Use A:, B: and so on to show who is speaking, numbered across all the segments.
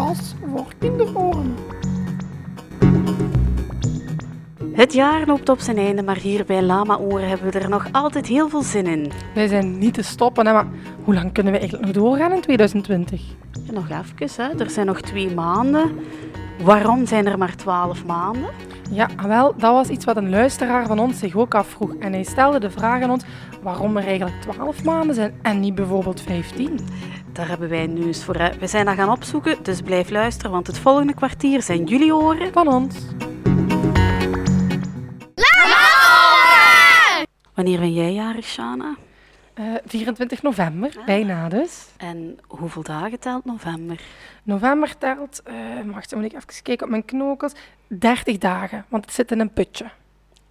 A: podcast voor kinderoren.
B: Het jaar loopt op zijn einde, maar hier bij Lama Oren hebben we er nog altijd heel veel zin in.
A: Wij zijn niet te stoppen, hè, maar hoe lang kunnen we eigenlijk nog doorgaan in 2020?
B: Ja, nog even, hè. er zijn nog twee maanden. Waarom zijn er maar twaalf maanden?
A: Ja, wel, dat was iets wat een luisteraar van ons zich ook afvroeg. En hij stelde de vraag aan ons waarom er eigenlijk 12 maanden zijn en niet bijvoorbeeld 15.
B: Daar hebben wij nieuws voor. Hè. We zijn dat gaan opzoeken, dus blijf luisteren, want het volgende kwartier zijn jullie oren.
A: Van ons.
B: Wanneer ben jij jarig, Shana?
A: Eh, 24 november, bijna dus.
B: En hoeveel dagen telt november?
A: November telt, eh wacht, moet ik even kijken op mijn knokels, 30 dagen, want het zit in een putje.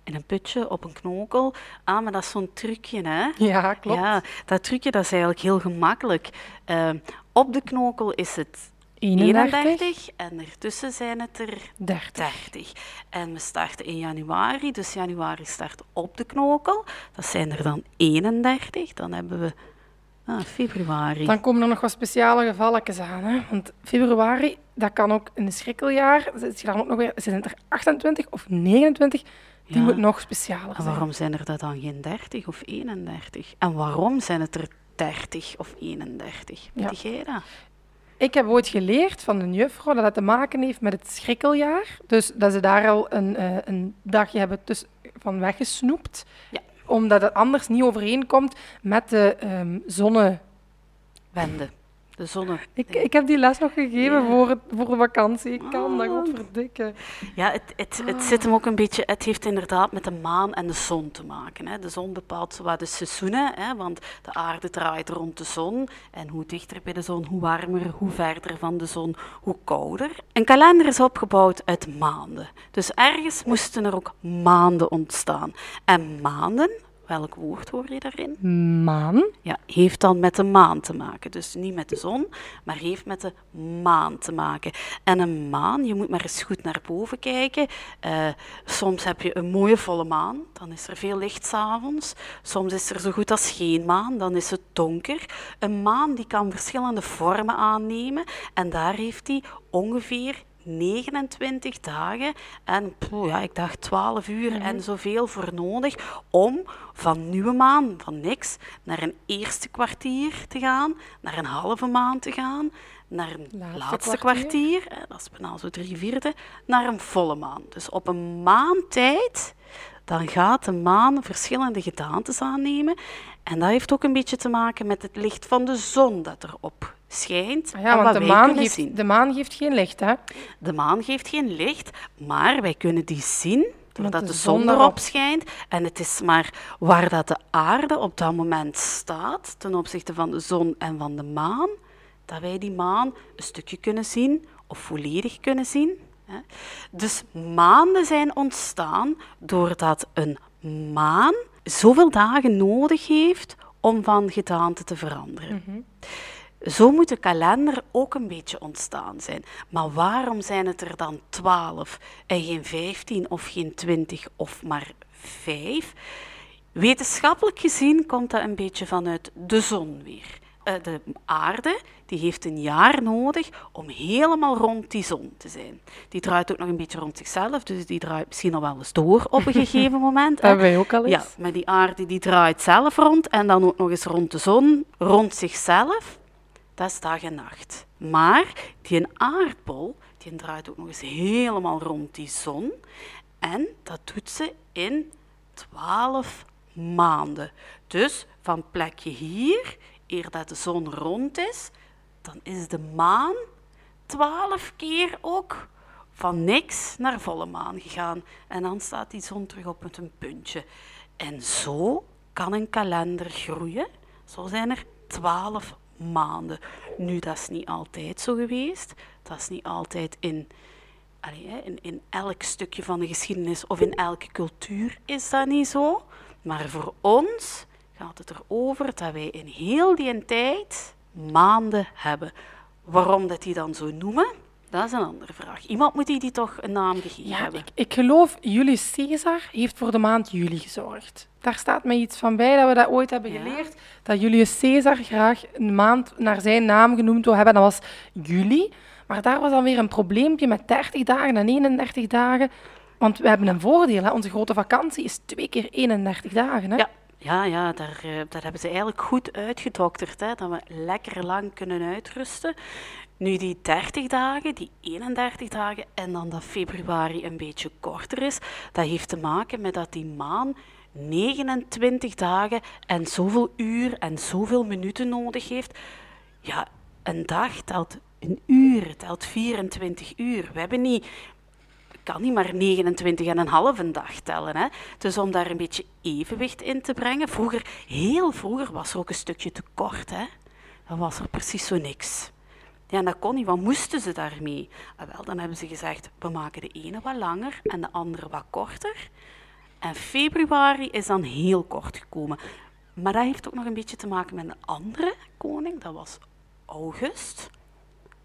B: In een putje, op een knokel. Ah, maar dat is zo'n trucje, hè?
A: Ja, klopt.
B: Ja, dat trucje dat is eigenlijk heel gemakkelijk. Ehm, op de knokel is het
A: 31,
B: 31 en ertussen zijn het er
A: 30.
B: 30. En we starten in januari, dus januari start op de knokel. Dat zijn er dan 31. Dan hebben we ah, februari.
A: Dan komen er nog wat speciale gevalletjes aan. Hè? Want februari, dat kan ook in een schrikkeljaar. Zit je dan ook nog weer, zijn het er 28 of 29? Die
B: Ja.
A: moet nog specialer
B: En
A: zijn.
B: waarom zijn er dat dan geen 30 of 31? En waarom zijn het er 30 of 31?
A: Ja.
B: Weet jij dat?
A: Ik heb ooit geleerd van een juffrouw dat dat te maken heeft met het schrikkeljaar. Dus dat ze daar al een, eh, een dagje hebben tussen, van weggesnoept.
B: Ja.
A: Omdat het anders niet overeenkomt met de ehm, zonne...
B: De zonne.
A: Ik, ik heb die les nog gegeven
B: Ja.
A: voor, het, voor de vakantie. Ik kan dat,
B: Ah.
A: godverdikke.
B: Ja, het, het, het zit hem ook een beetje. Het heeft inderdaad met de maan en de zon te maken. Hè. De zon bepaalt zowat de seizoenen, hè, want de aarde draait rond de zon. En hoe dichter bij de zon, hoe warmer, hoe verder van de zon, hoe kouder. Een kalender is opgebouwd uit maanden. Dus ergens moesten er ook maanden ontstaan. En maanden, welk woord hoor je daarin?
A: Maan.
B: Ja, heeft dan met de maan te maken. Dus niet met de zon, maar heeft met de maan te maken. En een maan, je moet maar eens goed naar boven kijken. Eh, soms heb je een mooie volle maan, dan is er veel licht s'avonds. Soms is er zo goed als geen maan, dan is het donker. Een maan die kan verschillende vormen aannemen en daar heeft hij ongeveer 29 dagen en poeh, ja, ik dacht 12 uur en zoveel voor nodig om van nieuwe maan, van niks, naar een eerste kwartier te gaan, naar een halve maan te gaan, naar een
A: Laatste
B: laatste,
A: kwartier.
B: kwartier, eh, dat is bijna zo drie vierde, naar een volle maan. Dus op een maantijd, dan gaat de maan verschillende gedaantes aannemen. En dat heeft ook een beetje te maken met het licht van de zon dat erop schijnt.
A: Ja,
B: en
A: want
B: wat
A: de
B: wij
A: maan, geeft,
B: zien.
A: de maan geeft geen licht, hè?
B: De maan geeft geen licht, maar wij kunnen die zien doordat
A: de zon erop-
B: schijnt. En het is maar waar dat de aarde op dat moment staat ten opzichte van de zon en van de maan, dat wij die maan een stukje kunnen zien of volledig kunnen zien. Dus maanden zijn ontstaan doordat een maan zoveel dagen nodig heeft om van gedaante te veranderen. Zo moet de kalender ook een beetje ontstaan zijn. Maar waarom zijn het er dan 12 en geen 15 of geen 20 of maar 5? Wetenschappelijk gezien komt dat een beetje vanuit de zon weer. Eh, De aarde die heeft een jaar nodig om helemaal rond die zon te zijn. Die draait ook nog een beetje rond zichzelf, dus die draait misschien al wel eens door op een gegeven moment.
A: Dat wij ook al eens.
B: Ja, maar die aarde die draait zelf rond en dan ook nog eens rond de zon, rond zichzelf. Dat is dag en nacht. Maar die aardbol, die draait ook nog eens helemaal rond die zon. En dat doet ze in 12 maanden. Dus van plekje hier, eer dat de zon rond is, dan is de maan 12 keer ook van niks naar volle maan gegaan. En dan staat die zon terug op met een puntje. En zo kan een kalender groeien. Zo zijn er 12 maanden. Nu, dat is niet altijd zo geweest. Dat is niet altijd in, allee, in, in elk stukje van de geschiedenis of in elke cultuur is dat niet zo. Maar voor ons gaat het erover dat wij in heel die tijd maanden hebben. Waarom dat die dan zo noemen, dat is een andere vraag. Iemand moet die, die toch een naam gegeven
A: Ja,
B: hebben.
A: ik, ik geloof Julius Caesar heeft voor de maand juli gezorgd. Daar staat mij iets van bij dat we dat ooit hebben
B: Ja.
A: geleerd. Dat Julius Caesar graag een maand naar zijn naam genoemd wil hebben. Dat was juli. Maar daar was dan weer een probleempje met 30 dagen en 31 dagen. Want we hebben een voordeel, hè? onze grote vakantie is twee keer 31 dagen. Hè?
B: Ja. Ja, ja daar, eh, daar hebben ze eigenlijk goed uitgedokterd, hè, dat we lekker lang kunnen uitrusten. Nu die 30 dagen, die 31 dagen en dan dat februari een beetje korter is, dat heeft te maken met dat die maan 29 dagen en zoveel uur en zoveel minuten nodig heeft. Ja, een dag telt een uur, telt 24 uur. We hebben niet kan niet maar 29 en een dag tellen. Hè? Dus om daar een beetje evenwicht in te brengen. Vroeger, heel vroeger, was er ook een stukje te kort. Hè? Dan was er precies zo niks. Ja, dat kon niet. Wat moesten ze daarmee? Ah, wel, dan hebben ze gezegd, we maken de ene wat langer en de andere wat korter. En februari is dan heel kort gekomen. Maar dat heeft ook nog een beetje te maken met een andere koning. Dat was August.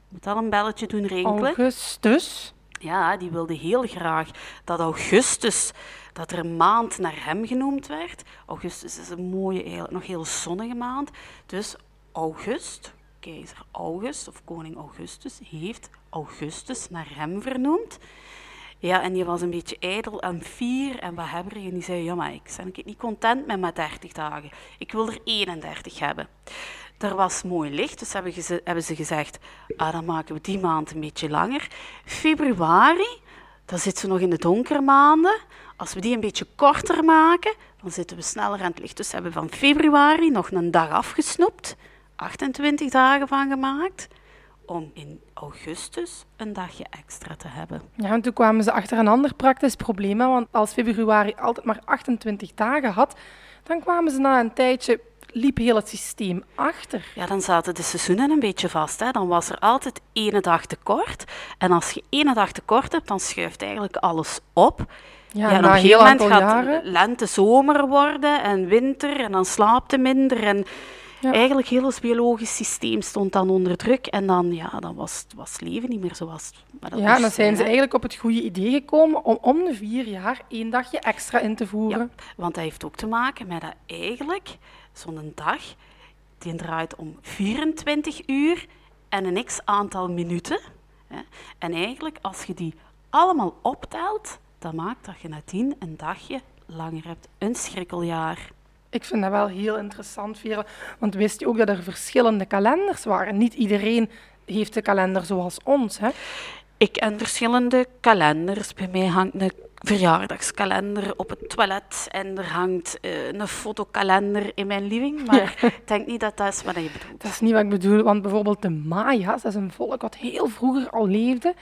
B: Moet dat een belletje doen rinkelen?
A: Augustus.
B: Ja, die wilde heel graag dat Augustus, dat er een maand naar hem genoemd werd. Augustus is een mooie, nog heel zonnige maand. Dus August, keizer August of koning Augustus, heeft Augustus naar hem vernoemd. Ja, en die was een beetje ijdel en fier en wat hebben En die zei, ja, maar ik ben niet content met mijn 30 dagen. Ik wil er 31 hebben. Er was mooi licht, dus hebben, ze, hebben ze gezegd, ah, dan maken we die maand een beetje langer. Februari, dan zitten ze nog in de donkere maanden. Als we die een beetje korter maken, dan zitten we sneller aan het licht. Dus hebben van februari nog een dag afgesnoept, 28 dagen van gemaakt, om in augustus een dagje extra te hebben.
A: Ja, en toen kwamen ze achter een ander praktisch probleem. Want als februari altijd maar 28 dagen had, dan kwamen ze na een tijdje liep heel het systeem achter.
B: Ja, dan zaten de seizoenen een beetje vast. Hè. Dan was er altijd één dag tekort. En als je één dag tekort hebt, dan schuift eigenlijk alles op. Ja, en op een gegeven moment gaat jaren. lente zomer worden en winter en dan slaapt je minder. En eigenlijk heel het biologisch systeem stond dan onder druk. En dan, ja, dan was, was leven niet meer zoals
A: maar Ja, en dan zijn ze eigenlijk op het goede idee gekomen om om de vier jaar één dagje extra in te voeren.
B: Ja, want dat heeft ook te maken met dat eigenlijk zo'n dag, die draait om 24 uur en een x aantal minuten. En eigenlijk, als je die allemaal optelt, dan maakt dat je nadien een dagje langer hebt. Een schrikkeljaar.
A: Ik vind dat wel heel interessant, Vera. Want wist je ook dat er verschillende kalenders waren? Niet iedereen heeft de kalender zoals ons, hè?
B: Ik ken verschillende kalenders. Bij mij hangt een verjaardagskalender op het toilet en er hangt uh, een fotokalender in mijn living. Maar ik denk niet dat dat is wat je bedoelt.
A: Dat is niet wat ik bedoel, want bijvoorbeeld de Maya's, dat is een volk wat heel vroeger al leefde,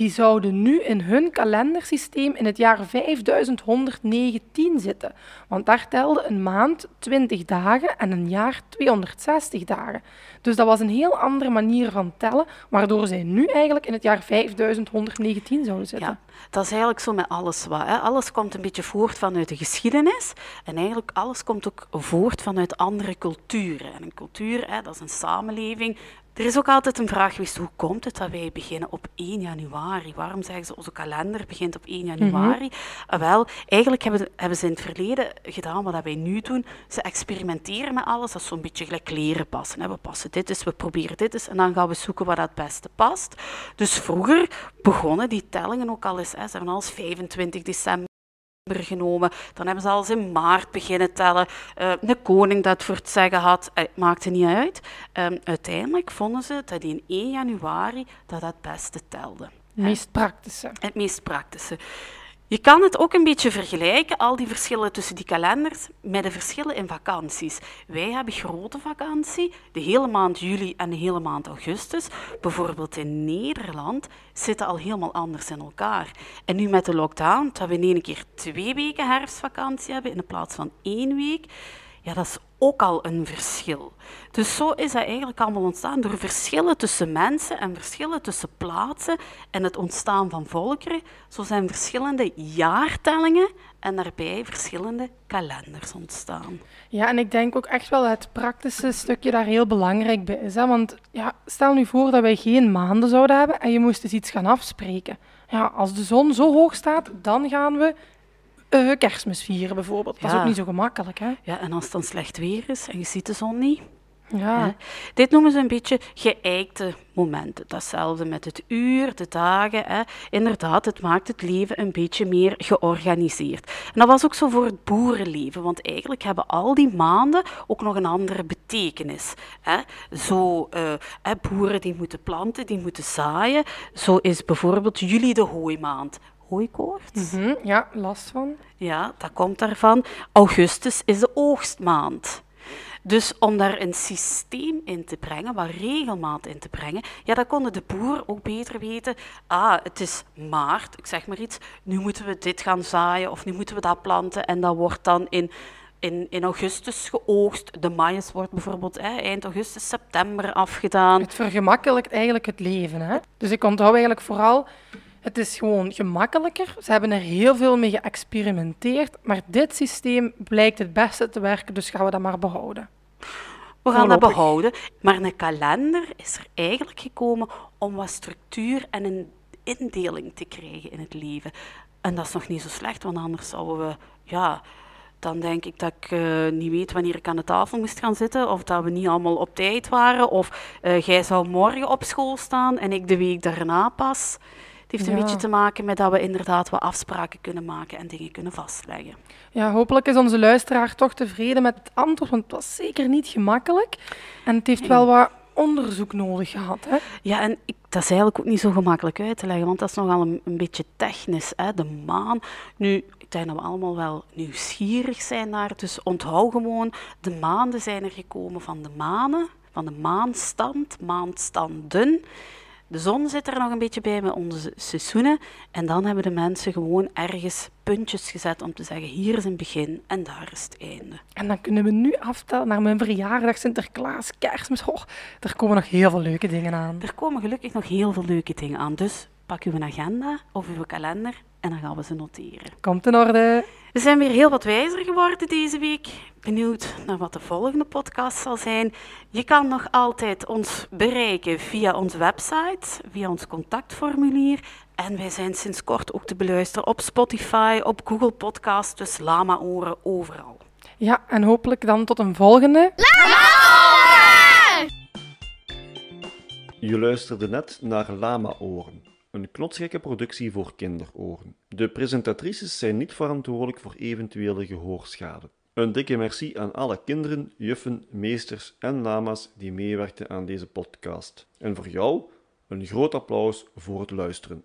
A: die zouden nu in hun kalendersysteem in het jaar 5119 zitten. Want daar telde een maand 20 dagen en een jaar 260 dagen. Dus dat was een heel andere manier van tellen, waardoor zij nu eigenlijk in het jaar 5119 zouden zitten. Ja,
B: dat is eigenlijk zo met alles wat. Hè. Alles komt een beetje voort vanuit de geschiedenis en eigenlijk alles komt ook voort vanuit andere culturen. En een cultuur, hè, dat is een samenleving er is ook altijd een vraag geweest, hoe komt het dat wij beginnen op 1 januari? Waarom zeggen ze, onze kalender begint op 1 januari? Mm wel, eigenlijk hebben, hebben, ze in het verleden gedaan wat wij nu doen. Ze experimenteren met alles, dat is zo'n beetje gelijk leren passen. We passen dit eens, we proberen dit eens en dan gaan we zoeken wat het beste past. Dus vroeger begonnen die tellingen ook al eens, hè. ze hebben al eens 25 december genomen. Dan hebben ze al eens in maart beginnen tellen. Uh, de koning dat voor het zeggen had, het maakte niet uit. Um, uiteindelijk vonden ze dat in 1 januari dat het beste telde. Het
A: meest praktische.
B: Het meest praktische. Je kan het ook een beetje vergelijken, al die verschillen tussen die kalenders, met de verschillen in vakanties. Wij hebben grote vakantie, de hele maand juli en de hele maand augustus. Bijvoorbeeld in Nederland zitten al helemaal anders in elkaar. En nu met de lockdown, dat we in één keer twee weken herfstvakantie hebben in plaats van één week, ja, dat is ook al een verschil. Dus zo is dat eigenlijk allemaal ontstaan door verschillen tussen mensen en verschillen tussen plaatsen en het ontstaan van volkeren. Zo zijn verschillende jaartellingen en daarbij verschillende kalenders ontstaan.
A: Ja, en ik denk ook echt wel het praktische stukje daar heel belangrijk bij is. Hè? Want ja, stel nu voor dat wij geen maanden zouden hebben en je moest eens iets gaan afspreken. Ja, als de zon zo hoog staat, dan gaan we uh, kerstmis vieren bijvoorbeeld. Dat is ook niet zo gemakkelijk, hè?
B: Ja, en als het dan slecht weer is en je ziet de zon niet?
A: Ja.
B: Hè. Dit noemen ze een beetje geëikte momenten. Datzelfde met het uur, de dagen. Hè. Inderdaad, het maakt het leven een beetje meer georganiseerd. En dat was ook zo voor het boerenleven, want eigenlijk hebben al die maanden ook nog een andere betekenis. Hè. Zo, eh, boeren die moeten planten, die moeten zaaien. Zo is bijvoorbeeld juli de hooimaand. Hooikoorts?
A: Hm, ja, last van.
B: Ja, dat komt daarvan. Augustus is de oogstmaand. Dus om daar een systeem in te brengen, wat regelmaat in te brengen, ja, dan konden de boer ook beter weten, ah, het is maart, ik zeg maar iets, nu moeten we dit gaan zaaien of nu moeten we dat planten en dat wordt dan in, in, in augustus geoogst. De maïs wordt bijvoorbeeld hè, eind augustus, september afgedaan.
A: Het vergemakkelijkt eigenlijk het leven. Hè? Dus ik onthoud eigenlijk vooral, het is gewoon gemakkelijker. Ze hebben er heel veel mee geëxperimenteerd, maar dit systeem blijkt het beste te werken, dus gaan we dat maar behouden.
B: We gaan dat behouden. Maar een kalender is er eigenlijk gekomen om wat structuur en een indeling te krijgen in het leven. En dat is nog niet zo slecht, want anders zouden we, ja, dan denk ik dat ik eh, niet weet wanneer ik aan de tafel moest gaan zitten, of dat we niet allemaal op tijd waren, of eh, jij zou morgen op school staan en ik de week daarna pas. Het heeft een
A: Ja.
B: beetje te maken met dat we inderdaad wat afspraken kunnen maken en dingen kunnen vastleggen.
A: Ja, hopelijk is onze luisteraar toch tevreden met het antwoord, want het was zeker niet gemakkelijk. En het heeft wel wat onderzoek nodig gehad. Hè?
B: Ja, en ik, dat is eigenlijk ook niet zo gemakkelijk uit te leggen, want dat is nogal een, een beetje technisch. Hè? De maan. Nu, ik denk dat we allemaal wel nieuwsgierig zijn naar, dus onthoud gewoon, de maanden zijn er gekomen van de manen, van de maanstand, maanstanden. De zon zit er nog een beetje bij met onze seizoenen. En dan hebben de mensen gewoon ergens puntjes gezet om te zeggen, hier is een begin en daar is het einde.
A: En dan kunnen we nu aftellen naar mijn verjaardag, Sinterklaas, kerstmis. Oh, er komen nog heel veel leuke dingen aan.
B: Er komen gelukkig nog heel veel leuke dingen aan, dus pak uw agenda of uw kalender en dan gaan we ze noteren.
A: Komt in orde.
B: We zijn weer heel wat wijzer geworden deze week. Benieuwd naar wat de volgende podcast zal zijn. Je kan nog altijd ons bereiken via onze website, via ons contactformulier. En wij zijn sinds kort ook te beluisteren op Spotify, op Google Podcast, dus lama-oren overal.
A: Ja, en hopelijk dan tot een volgende.
C: Je luisterde net naar Lama-oren, een knotsgekke productie voor kinderoren. De presentatrices zijn niet verantwoordelijk voor eventuele gehoorschade. Een dikke merci aan alle kinderen, juffen, meesters en lama's die meewerkten aan deze podcast. En voor jou een groot applaus voor het luisteren.